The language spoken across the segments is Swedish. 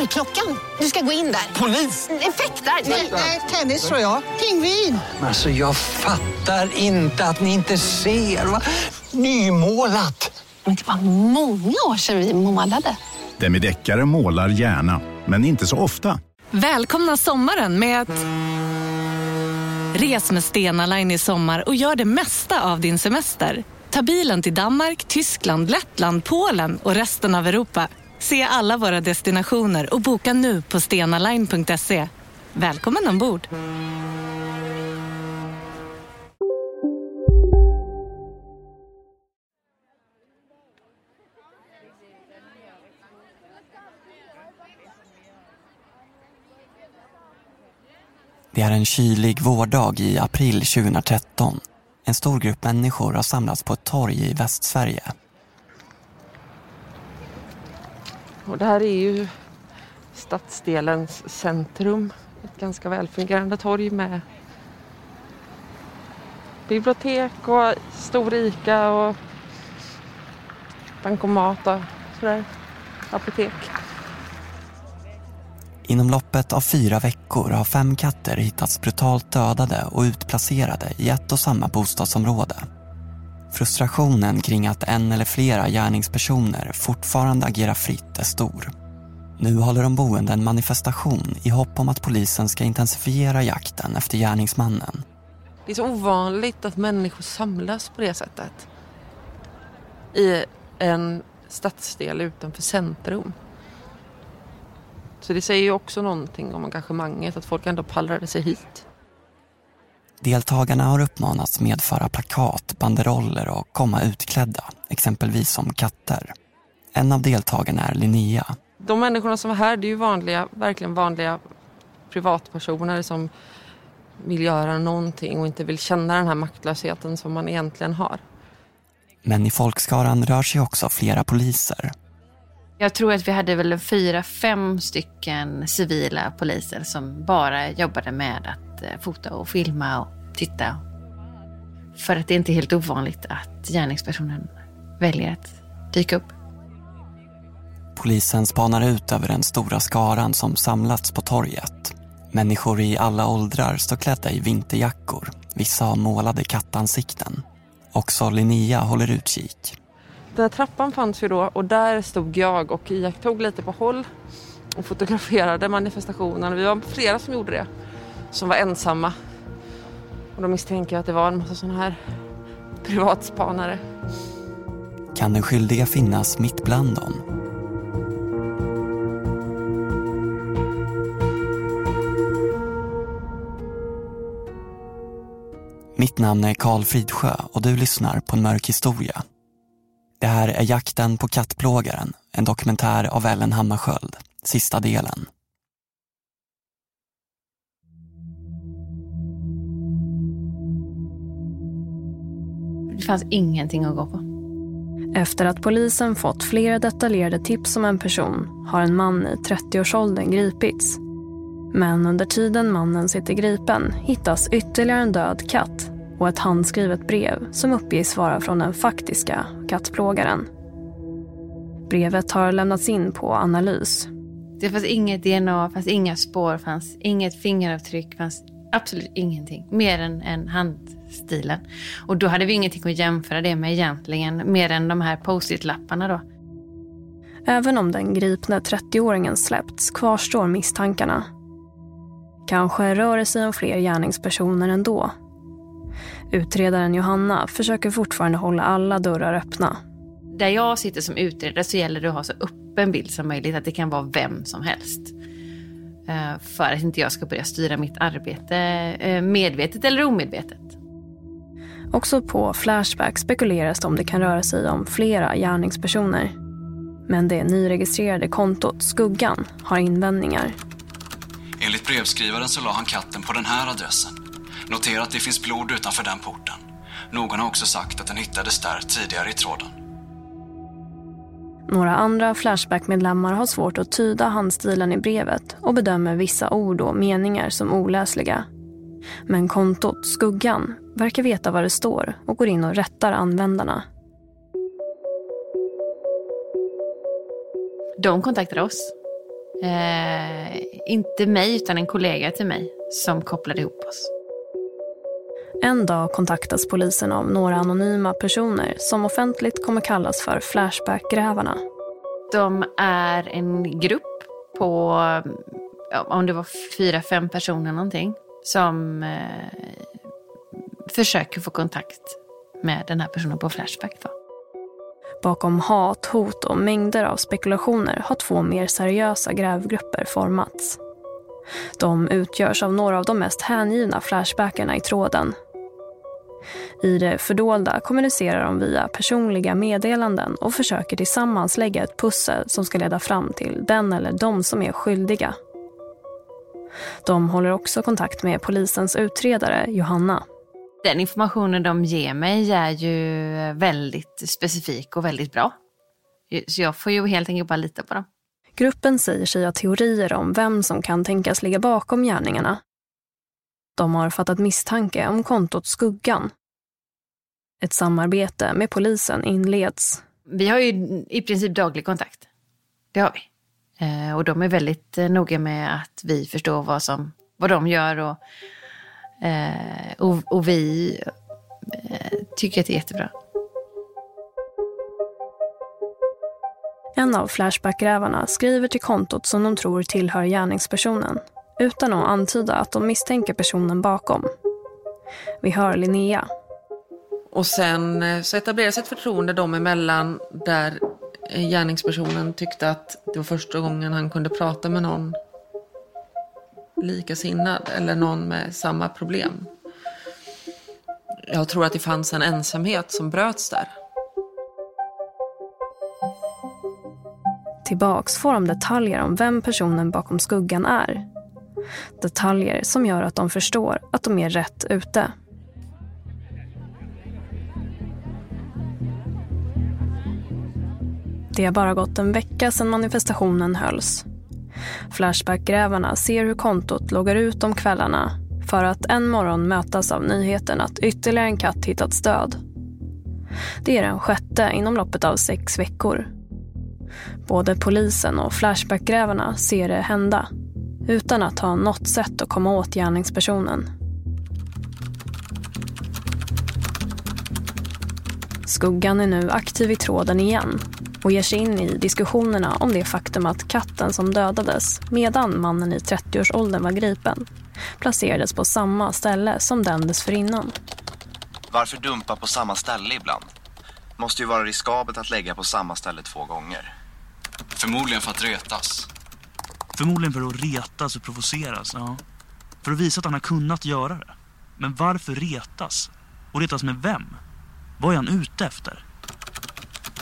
Dörrklockan. Du ska gå in där. Polis? Effektar? Nej, tennis tror jag. Pingvin. Alltså jag fattar inte att ni inte ser. Va? Nymålat! Men det var många år sedan vi målade. Demideckare målar gärna, men inte så ofta. Välkomna sommaren med att... Res med Stena Line i sommar och gör det mesta av din semester. Ta bilen till Danmark, Tyskland, Lettland, Polen och resten av Europa. Se alla våra destinationer och boka nu på stenaline.se. Välkommen ombord! Det är en kylig vårdag i april 2013. En stor grupp människor har samlats på ett torg i Västsverige. Och det här är ju stadsdelens centrum. Ett ganska välfungerande torg med bibliotek och stor ICA och bankomat och sådär. Apotek. Inom loppet av fyra veckor har fem katter hittats brutalt dödade och utplacerade i ett och samma bostadsområde. Frustrationen kring att en eller flera gärningspersoner fortfarande agerar fritt är stor. Nu håller de boende en manifestation i hopp om att polisen ska intensifiera jakten efter gärningsmannen. Det är så ovanligt att människor samlas på det sättet. I en stadsdel utanför centrum. Så det säger ju också någonting om engagemanget, att folk ändå pallrade sig hit. Deltagarna har uppmanats medföra plakat, banderoller och komma utklädda, exempelvis som katter. En av deltagarna är Linnea. De människorna som var här, det är ju vanliga, verkligen vanliga privatpersoner som vill göra någonting och inte vill känna den här maktlösheten som man egentligen har. Men i folkskaran rör sig också flera poliser. Jag tror att vi hade väl fyra, fem stycken civila poliser som bara jobbade med att eh, fota och filma och titta. För att det är inte helt ovanligt att gärningspersonen väljer att dyka upp. Polisen spanar ut över den stora skaran som samlats på torget. Människor i alla åldrar står klädda i vinterjackor. Vissa har målade kattansikten. Också Linnea håller utkik. Den här trappan fanns ju då och där stod jag och iakttog lite på håll och fotograferade manifestationen. Vi var flera som gjorde det, som var ensamma. Och då misstänker jag att det var en massa sådana här privatspanare. Kan den skyldiga finnas mitt bland dem? Mitt namn är Karl Fridsjö och du lyssnar på en mörk historia. Det här är Jakten på kattplågaren, en dokumentär av Ellen Hammarskjöld, sista delen. Det fanns ingenting att gå på. Efter att polisen fått flera detaljerade tips om en person har en man i 30-årsåldern gripits. Men under tiden mannen sitter gripen hittas ytterligare en död katt och ett handskrivet brev som uppges vara från den faktiska kattplågaren. Brevet har lämnats in på analys. Det fanns inget DNA, fanns inga spår, fanns inget fingeravtryck, fanns absolut ingenting. Mer än, än handstilen. Och då hade vi ingenting att jämföra det med egentligen, mer än de här post-it-lapparna då. Även om den gripne 30-åringen släppts kvarstår misstankarna. Kanske rör det sig om fler gärningspersoner ändå. Utredaren Johanna försöker fortfarande hålla alla dörrar öppna. Där jag sitter som utredare så gäller det att ha så öppen bild som möjligt, att det kan vara vem som helst. Eh, för att inte jag ska börja styra mitt arbete eh, medvetet eller omedvetet. Också på Flashback spekuleras det om det kan röra sig om flera gärningspersoner. Men det nyregistrerade kontot Skuggan har invändningar. Enligt brevskrivaren så la han katten på den här adressen. Notera att det finns blod utanför den porten. Någon har också sagt att den hittades där tidigare i tråden. Några andra Flashback-medlemmar har svårt att tyda handstilen i brevet och bedömer vissa ord och meningar som oläsliga. Men kontot Skuggan verkar veta vad det står och går in och rättar användarna. De kontaktade oss. Eh, inte mig, utan en kollega till mig som kopplade ihop oss. En dag kontaktas polisen av några anonyma personer som offentligt kommer kallas för Flashback-grävarna. De är en grupp på, om det var fyra, fem personer någonting, som eh, försöker få kontakt med den här personen på Flashback. Då. Bakom hat, hot och mängder av spekulationer har två mer seriösa grävgrupper formats. De utgörs av några av de mest hängivna flashbackerna i tråden. I det fördolda kommunicerar de via personliga meddelanden och försöker tillsammans lägga ett pussel som ska leda fram till den eller de som är skyldiga. De håller också kontakt med polisens utredare Johanna. Den informationen de ger mig är ju väldigt specifik och väldigt bra. Så jag får ju helt enkelt bara lita på dem. Gruppen säger sig ha teorier om vem som kan tänkas ligga bakom gärningarna. De har fattat misstanke om kontot Skuggan. Ett samarbete med polisen inleds. Vi har ju i princip daglig kontakt. Det har vi. Eh, och de är väldigt eh, noga med att vi förstår vad, som, vad de gör och, eh, och, och vi tycker att det är jättebra. En av Flashback-grävarna skriver till kontot som de tror tillhör gärningspersonen utan att antyda att de misstänker personen bakom. Vi hör Linnea. Och sen så etableras ett förtroende dem emellan där gärningspersonen tyckte att det var första gången han kunde prata med någon likasinnad eller någon med samma problem. Jag tror att det fanns en ensamhet som bröts där. Tillbaks får de detaljer om vem personen bakom skuggan är. Detaljer som gör att de förstår att de är rätt ute. Det har bara gått en vecka sedan manifestationen hölls. Flashbackgrävarna ser hur kontot loggar ut om kvällarna för att en morgon mötas av nyheten att ytterligare en katt hittats död. Det är den sjätte inom loppet av sex veckor. Både polisen och Flashbackgrävarna ser det hända utan att ha något sätt att komma åt gärningspersonen. Skuggan är nu aktiv i tråden igen och ger sig in i diskussionerna om det faktum att katten som dödades medan mannen i 30-årsåldern var gripen placerades på samma ställe som den dessförinnan. Varför dumpa på samma ställe ibland? Måste ju vara riskabelt att lägga på samma ställe två gånger. Förmodligen för att retas. Förmodligen för att retas och provoceras, ja. För att visa att han har kunnat göra det. Men varför retas? Och retas med vem? Vad är han ute efter?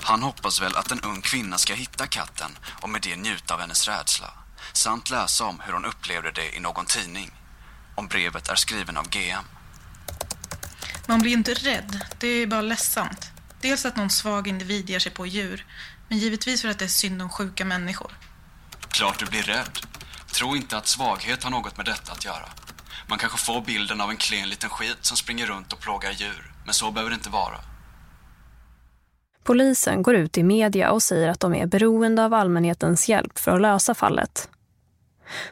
Han hoppas väl att en ung kvinna ska hitta katten och med det njuta av hennes rädsla. Samt läsa om hur hon upplevde det i någon tidning. Om brevet är skriven av GM. Man blir inte rädd. Det är bara ledsamt. Dels att någon svag individ ger sig på djur. Men givetvis för att det är synd om sjuka människor. Klart du blir rädd. Tro inte att svaghet har något med detta att göra. Man kanske får bilden av en klen liten skit som springer runt och plågar djur. Men så behöver det inte vara. Polisen går ut i media och säger att de är beroende av allmänhetens hjälp för att lösa fallet.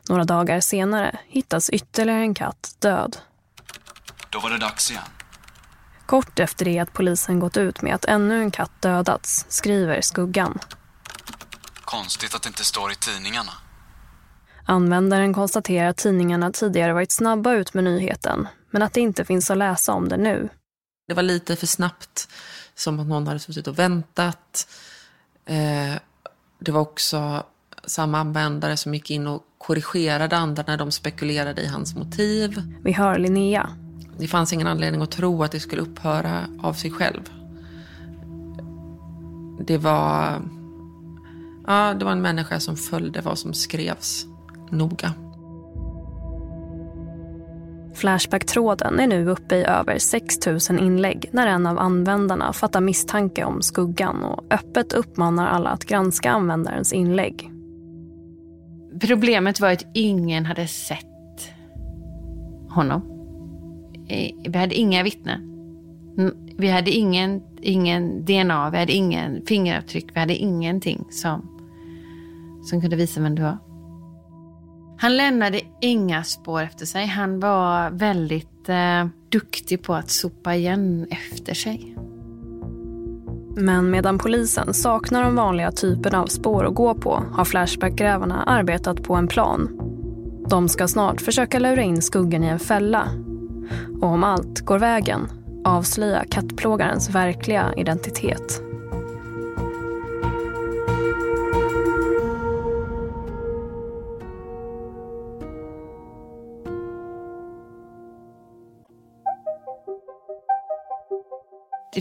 Några dagar senare hittas ytterligare en katt död. Då var det dags igen. Kort efter det att polisen gått ut med att ännu en katt dödats skriver Skuggan. Konstigt att det inte står i tidningarna. Användaren konstaterar att tidningarna tidigare varit snabba ut med nyheten men att det inte finns att läsa om det nu. Det var lite för snabbt, som att någon hade suttit och väntat. Eh, det var också samma användare som gick in och korrigerade andra när de spekulerade i hans motiv. Vi hör Linnea. Det fanns ingen anledning att tro att det skulle upphöra av sig själv. Det var, ja, det var en människa som följde vad som skrevs noga. Flashback-tråden är nu uppe i över 6 000 inlägg när en av användarna fattar misstanke om skuggan och öppet uppmanar alla att granska användarens inlägg. Problemet var att ingen hade sett honom. Vi hade inga vittnen. Vi hade ingen, ingen DNA, vi hade ingen fingeravtryck, vi hade ingenting som, som kunde visa vem det var. Han lämnade inga spår efter sig. Han var väldigt eh, duktig på att sopa igen efter sig. Men medan polisen saknar de vanliga typerna av spår att gå på har Flashbackgrävarna arbetat på en plan. De ska snart försöka lura in skuggan i en fälla. Och om allt går vägen avslöja kattplågarens verkliga identitet.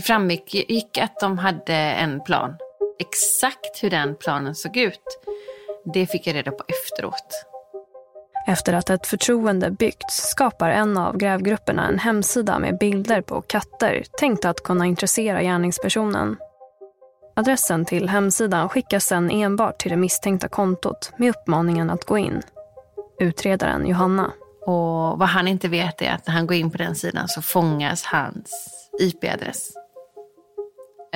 Framgick att de hade en plan. Exakt hur den planen såg ut, det fick jag reda på efteråt. Efter att ett förtroende byggts skapar en av grävgrupperna en hemsida med bilder på katter tänkt att kunna intressera gärningspersonen. Adressen till hemsidan skickas sedan enbart till det misstänkta kontot med uppmaningen att gå in. Utredaren Johanna. Och vad han inte vet är att när han går in på den sidan så fångas hans IP-adress.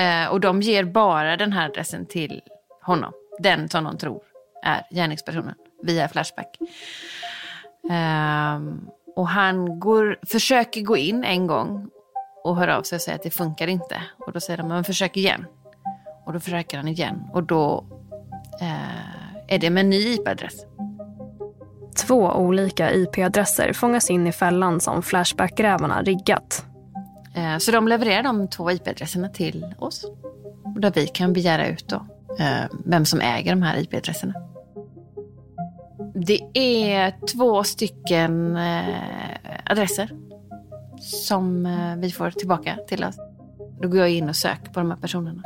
Eh, och de ger bara den här adressen till honom. Den som de tror är gärningspersonen via Flashback. Um, och han går, försöker gå in en gång och hör av sig och säger att det funkar inte. Och då säger de, men försök igen. Och då försöker han igen. Och då uh, är det med en ny IP-adress. Två olika IP-adresser fångas in i fällan som Flashback-grävarna riggat. Eh, så de levererar de två IP-adresserna till oss. Där vi kan begära ut då, eh, vem som äger de här IP-adresserna. Det är två stycken eh, adresser som vi får tillbaka till oss. Då går jag in och söker på de här personerna.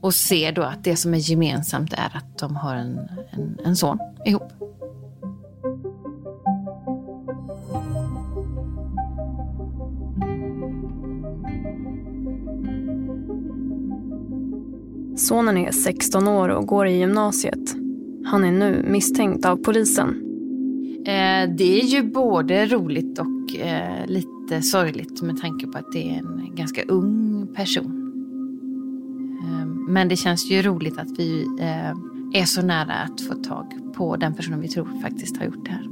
Och ser då att det som är gemensamt är att de har en, en, en son ihop. Sonen är 16 år och går i gymnasiet. Han är nu misstänkt av polisen. Eh, det är ju både roligt och eh, lite sorgligt med tanke på att det är en ganska ung person. Eh, men det känns ju roligt att vi är så nära att få tag på den personen vi tror faktiskt har gjort det här.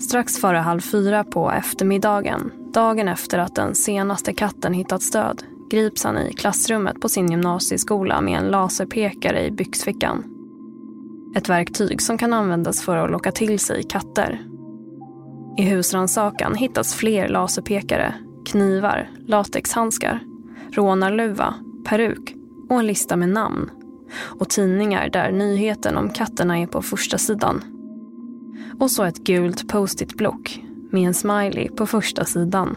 Strax före halv fyra på eftermiddagen, dagen efter att den senaste katten hittats död, grips han i klassrummet på sin gymnasieskola med en laserpekare i byxfickan. Ett verktyg som kan användas för att locka till sig katter. I husrannsakan hittas fler laserpekare, knivar, latexhandskar, rånarluva, peruk och en lista med namn. Och tidningar där nyheten om katterna är på första sidan. Och så ett gult post-it-block med en smiley på första sidan.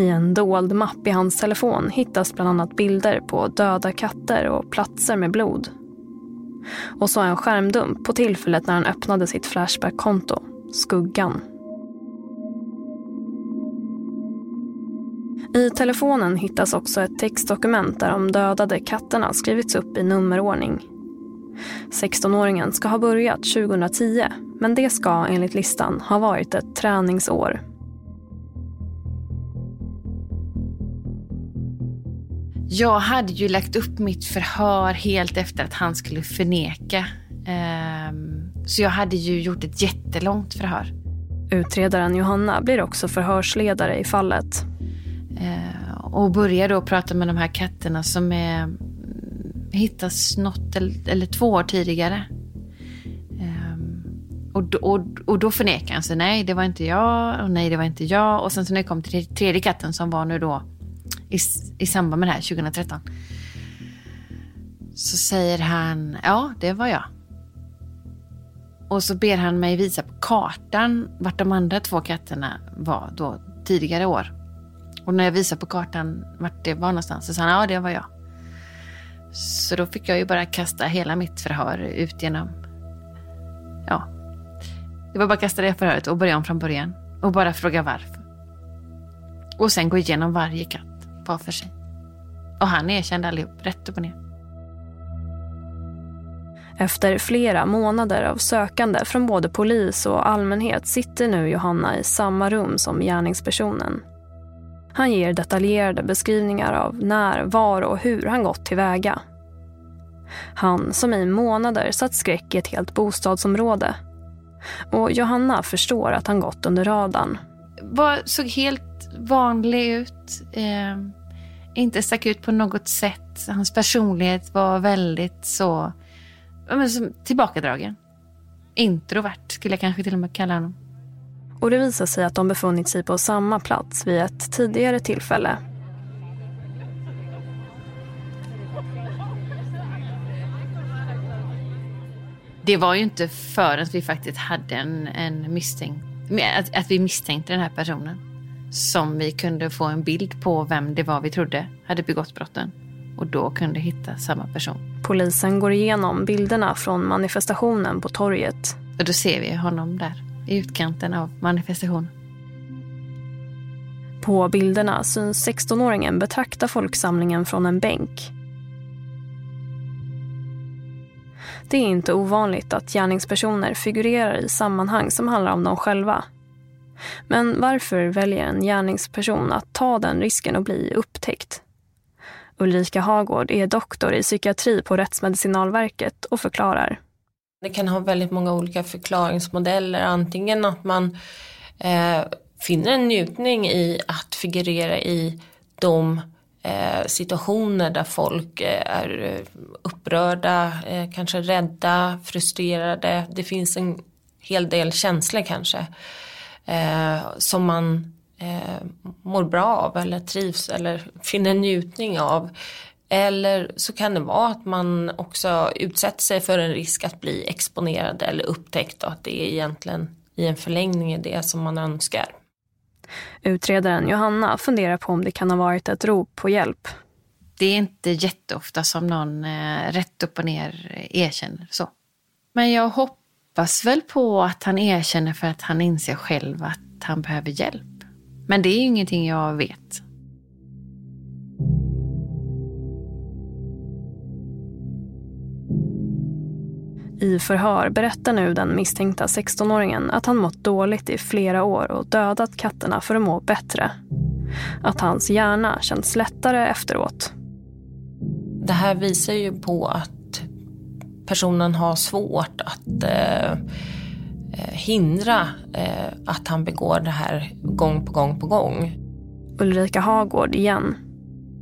I en dold mapp i hans telefon hittas bland annat bilder på döda katter och platser med blod. Och så en skärmdump på tillfället när han öppnade sitt Flashback-konto, Skuggan. I telefonen hittas också ett textdokument där de dödade katterna skrivits upp i nummerordning. 16-åringen ska ha börjat 2010 men det ska enligt listan ha varit ett träningsår. Jag hade ju lagt upp mitt förhör helt efter att han skulle förneka. Ehm, så jag hade ju gjort ett jättelångt förhör. Utredaren Johanna blir också förhörsledare i fallet. Eh, och börjar då prata med de här katterna som är, hittas något eller, två år tidigare. Ehm, och, då- och, och då förnekar han sig. Nej, det var inte jag. Och nej, det var inte jag. Och sen så när det kom till tredje katten som var nu då i, i samband med det här 2013. Så säger han, ja, det var jag. Och så ber han mig visa på kartan vart de andra två katterna var då tidigare år. Och när jag visar på kartan vart det var någonstans så sa han, ja det var jag. Så då fick jag ju bara kasta hela mitt förhör ut genom, ja. Det var bara att kasta det förhöret och börja om från början. Och bara fråga varför. Och sen gå igenom varje katt var för sig. Och han erkände allihop, rätt upp och ner. Efter flera månader av sökande från både polis och allmänhet sitter nu Johanna i samma rum som gärningspersonen. Han ger detaljerade beskrivningar av när, var och hur han gått tillväga. Han som i månader satt skräck i ett helt bostadsområde. Och Johanna förstår att han gått under radarn. Var, såg helt vanlig ut. Eh, inte stack ut på något sätt. Hans personlighet var väldigt så men tillbakadragen. Introvert skulle jag kanske till och med kalla honom. Och det visar sig att de befunnit sig på samma plats vid ett tidigare tillfälle. Det var ju inte förrän vi faktiskt hade en, en misstänkt, att, att vi misstänkte den här personen som vi kunde få en bild på vem det var vi trodde hade begått brotten. Och då kunde hitta samma person. Polisen går igenom bilderna från manifestationen på torget. Och då ser vi honom där i utkanten av manifestationen. På bilderna syns 16-åringen betrakta folksamlingen från en bänk. Det är inte ovanligt att gärningspersoner figurerar i sammanhang som handlar om dem själva. Men varför väljer en gärningsperson att ta den risken och bli upptäckt? Ulrika Hagård är doktor i psykiatri på Rättsmedicinalverket och förklarar. Det kan ha väldigt många olika förklaringsmodeller. Antingen att man eh, finner en njutning i att figurera i de eh, situationer där folk eh, är eh, upprörda, eh, kanske rädda, frustrerade. Det finns en hel del känslor kanske eh, som man eh, mår bra av eller trivs eller finner njutning av. Eller så kan det vara att man också utsätter sig för en risk att bli exponerad eller upptäckt och att det är egentligen i en förlängning är det som man önskar. Utredaren Johanna funderar på om det kan ha varit ett rop på hjälp. Det är inte jätteofta som någon eh, rätt upp och ner erkänner så. Men jag hoppas väl på att han erkänner för att han inser själv att han behöver hjälp. Men det är ju ingenting jag vet. I förhör berättar nu den misstänkta 16-åringen att han mått dåligt i flera år och dödat katterna för att må bättre. Att hans hjärna känns lättare efteråt. Det här visar ju på att personen har svårt att eh, hindra eh, att han begår det här gång på gång på gång. Ulrika Hagård igen.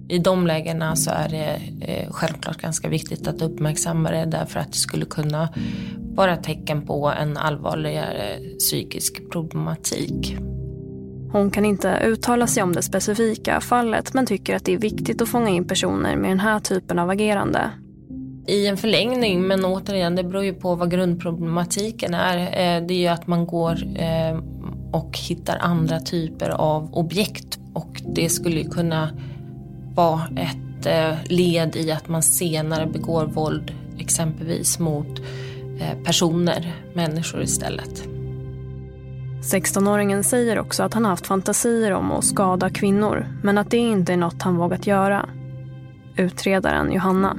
I de lägena så är det eh, självklart ganska viktigt att uppmärksamma det därför att det skulle kunna vara tecken på en allvarligare psykisk problematik. Hon kan inte uttala sig om det specifika fallet men tycker att det är viktigt att fånga in personer med den här typen av agerande. I en förlängning, men återigen det beror ju på vad grundproblematiken är. Eh, det är ju att man går eh, och hittar andra typer av objekt och det skulle ju kunna vara ett eh, led i att man senare begår våld exempelvis mot personer, människor istället. 16-åringen säger också att han haft fantasier om att skada kvinnor men att det inte är något han vågat göra. Utredaren Johanna.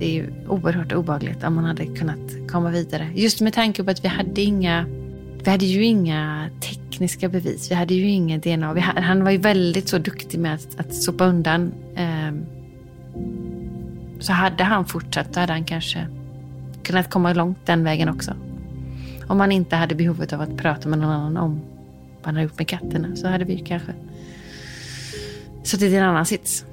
Det är ju oerhört obehagligt om man hade kunnat komma vidare. Just med tanke på att vi hade inga vi hade ju inga tekniska bevis. Vi hade ju inget DNA. Vi, han var ju väldigt så duktig med att, att sopa undan ehm, Så hade han fortsatt, då hade han kanske kunnat komma långt den vägen också. Om han inte hade behovet av att prata med någon annan om vad han hade gjort med katterna så hade vi kanske suttit i en annan sits.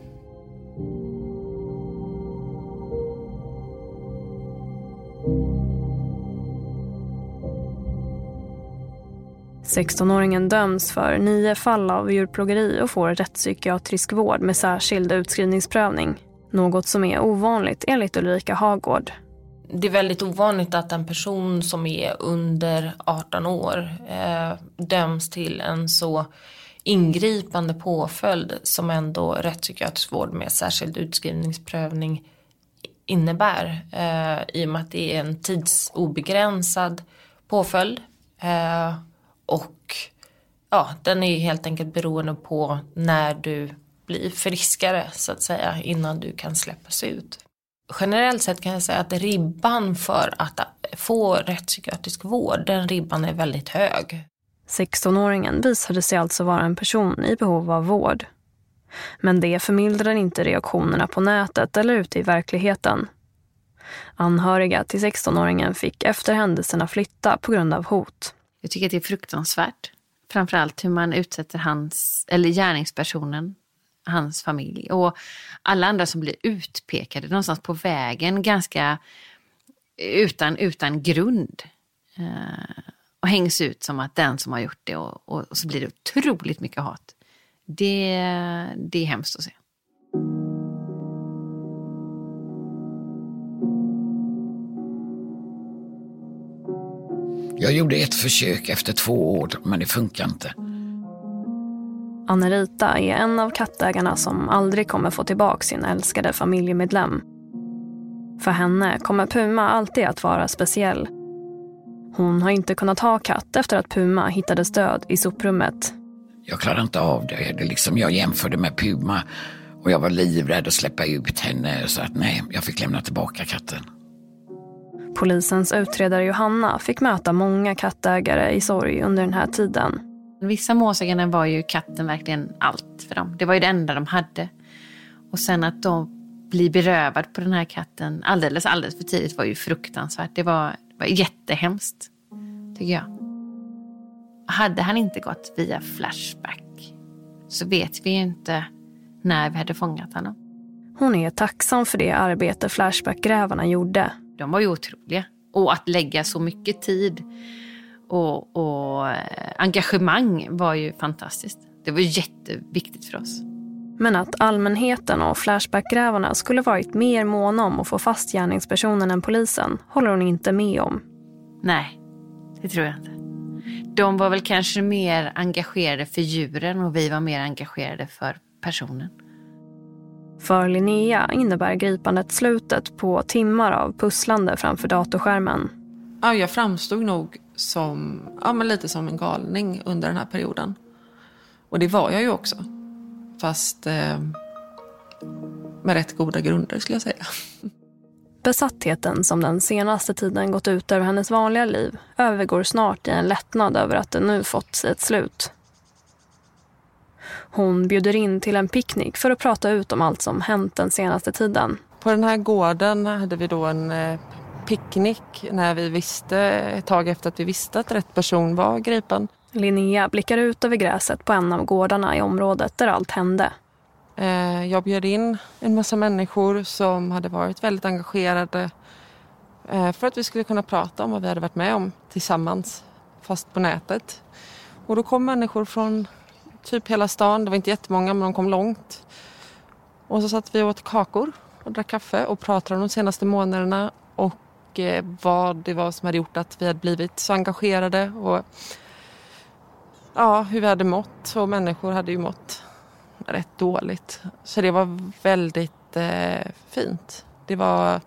16-åringen döms för nio fall av djurplågeri och får rättspsykiatrisk vård med särskild utskrivningsprövning. Något som är ovanligt enligt Ulrika Hagård. Det är väldigt ovanligt att en person som är under 18 år eh, döms till en så ingripande påföljd som ändå rättspsykiatrisk vård med särskild utskrivningsprövning innebär. Eh, I och med att det är en tidsobegränsad påföljd. Eh, och ja, den är helt enkelt beroende på när du blir friskare så att säga innan du kan släppas ut. Generellt sett kan jag säga att ribban för att få rättspsykiatrisk vård, den ribban är väldigt hög. 16-åringen visade sig alltså vara en person i behov av vård. Men det förmildrar inte reaktionerna på nätet eller ute i verkligheten. Anhöriga till 16-åringen fick efter händelserna flytta på grund av hot. Jag tycker att det är fruktansvärt. Framförallt hur man utsätter hans, eller gärningspersonen, hans familj och alla andra som blir utpekade någonstans på vägen ganska utan, utan grund. Eh, och hängs ut som att den som har gjort det och, och, och så blir det otroligt mycket hat. Det, det är hemskt att se. Jag gjorde ett försök efter två år, men det funkar inte. Anna-Rita är en av kattägarna som aldrig kommer få tillbaka sin älskade familjemedlem. För henne kommer Puma alltid att vara speciell. Hon har inte kunnat ha katt efter att Puma hittades död i soprummet. Jag klarar inte av det. det liksom jag jämförde med Puma och jag var livrädd att släppa ut henne så att nej, jag fick lämna tillbaka katten. Polisens utredare Johanna fick möta många kattägare i sorg under den här tiden. Vissa målsägande var ju katten verkligen allt för dem. Det var ju det enda de hade. Och sen att de blir berövad på den här katten alldeles, alldeles för tidigt var ju fruktansvärt. Det var, var jättehemskt, tycker jag. Hade han inte gått via Flashback så vet vi ju inte när vi hade fångat honom. Hon är tacksam för det arbete Flashback-grävarna gjorde de var ju otroliga. Och att lägga så mycket tid och, och eh, engagemang var ju fantastiskt. Det var jätteviktigt för oss. Men att allmänheten och Flashbackgrävarna skulle varit mer måna om att få fast gärningspersonen än polisen håller hon inte med om. Nej, det tror jag inte. De var väl kanske mer engagerade för djuren och vi var mer engagerade för personen. För Linnea innebär gripandet slutet på timmar av pusslande framför datorskärmen. Ja, jag framstod nog som, ja, men lite som en galning under den här perioden. Och det var jag ju också. Fast eh, med rätt goda grunder skulle jag säga. Besattheten som den senaste tiden gått ut över hennes vanliga liv övergår snart i en lättnad över att det nu fått sig ett slut. Hon bjuder in till en picknick för att prata ut om allt som hänt den senaste tiden. På den här gården hade vi då en eh, picknick när vi visste, ett tag efter att vi visste att rätt person var gripen. Linnea blickar ut över gräset på en av gårdarna i området där allt hände. Eh, jag bjöd in en massa människor som hade varit väldigt engagerade eh, för att vi skulle kunna prata om vad vi hade varit med om tillsammans, fast på nätet. Och då kom människor från typ hela stan. Det var inte jättemånga men de kom långt. Och så satt vi och åt kakor och drack kaffe och pratade om de senaste månaderna och eh, vad det var som hade gjort att vi hade blivit så engagerade och ja, hur vi hade mått och människor hade ju mått rätt dåligt. Så det var väldigt eh, fint. Det var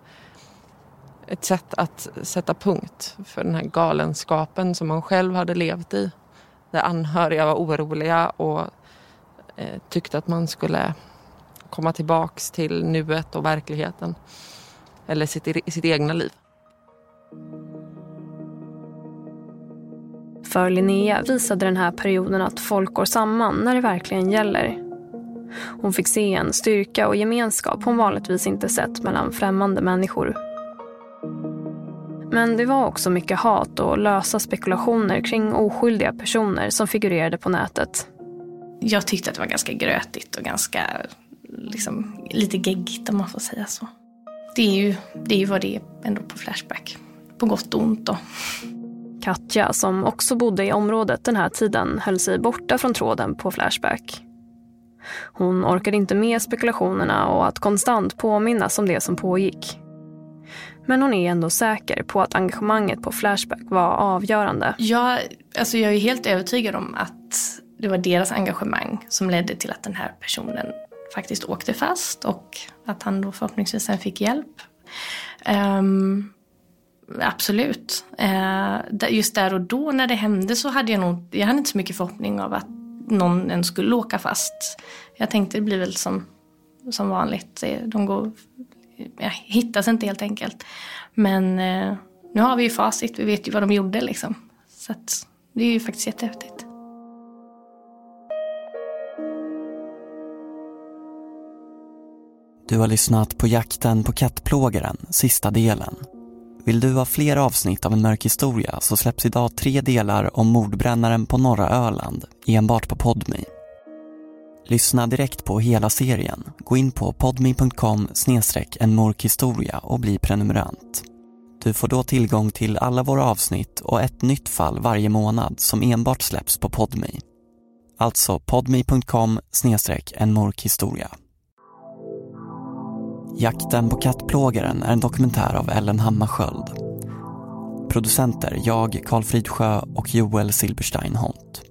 ett sätt att sätta punkt för den här galenskapen som man själv hade levt i där anhöriga var oroliga och eh, tyckte att man skulle komma tillbaks till nuet och verkligheten. Eller sitt, sitt egna liv. För Linnea visade den här perioden att folk går samman när det verkligen gäller. Hon fick se en styrka och gemenskap hon vanligtvis inte sett mellan främmande människor. Men det var också mycket hat och lösa spekulationer kring oskyldiga personer som figurerade på nätet. Jag tyckte att det var ganska grötigt och ganska liksom, lite geggigt om man får säga så. Det är ju, det är ju vad det är ändå på Flashback. På gott och ont då. Katja, som också bodde i området den här tiden, höll sig borta från tråden på Flashback. Hon orkade inte med spekulationerna och att konstant påminnas om det som pågick. Men hon är ändå säker på att engagemanget på Flashback var avgörande. Jag, alltså jag är helt övertygad om att det var deras engagemang som ledde till att den här personen faktiskt åkte fast och att han då förhoppningsvis sen fick hjälp. Um, absolut. Uh, just där och då när det hände så hade jag nog, jag hade inte så mycket förhoppning av att någon ens skulle åka fast. Jag tänkte det blir väl som, som vanligt. De går, ja, hittas inte helt enkelt. Men eh, nu har vi ju facit, vi vet ju vad de gjorde liksom. Så att, det är ju faktiskt jättehäftigt. Du har lyssnat på Jakten på kattplågaren, sista delen. Vill du ha fler avsnitt av en mörk historia så släpps idag tre delar om mordbrännaren på norra Öland, enbart på Podmi. Lyssna direkt på hela serien. Gå in på podmi.com en mörk och bli prenumerant. Du får då tillgång till alla våra avsnitt och ett nytt fall varje månad som enbart släpps på Podmi. Alltså podmi.com en mörk. Jakten på kattplågaren är en dokumentär av Ellen Hammarskjöld. Producenter jag, Karl Fridsjö och Joel Silberstein Holt.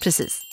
precis.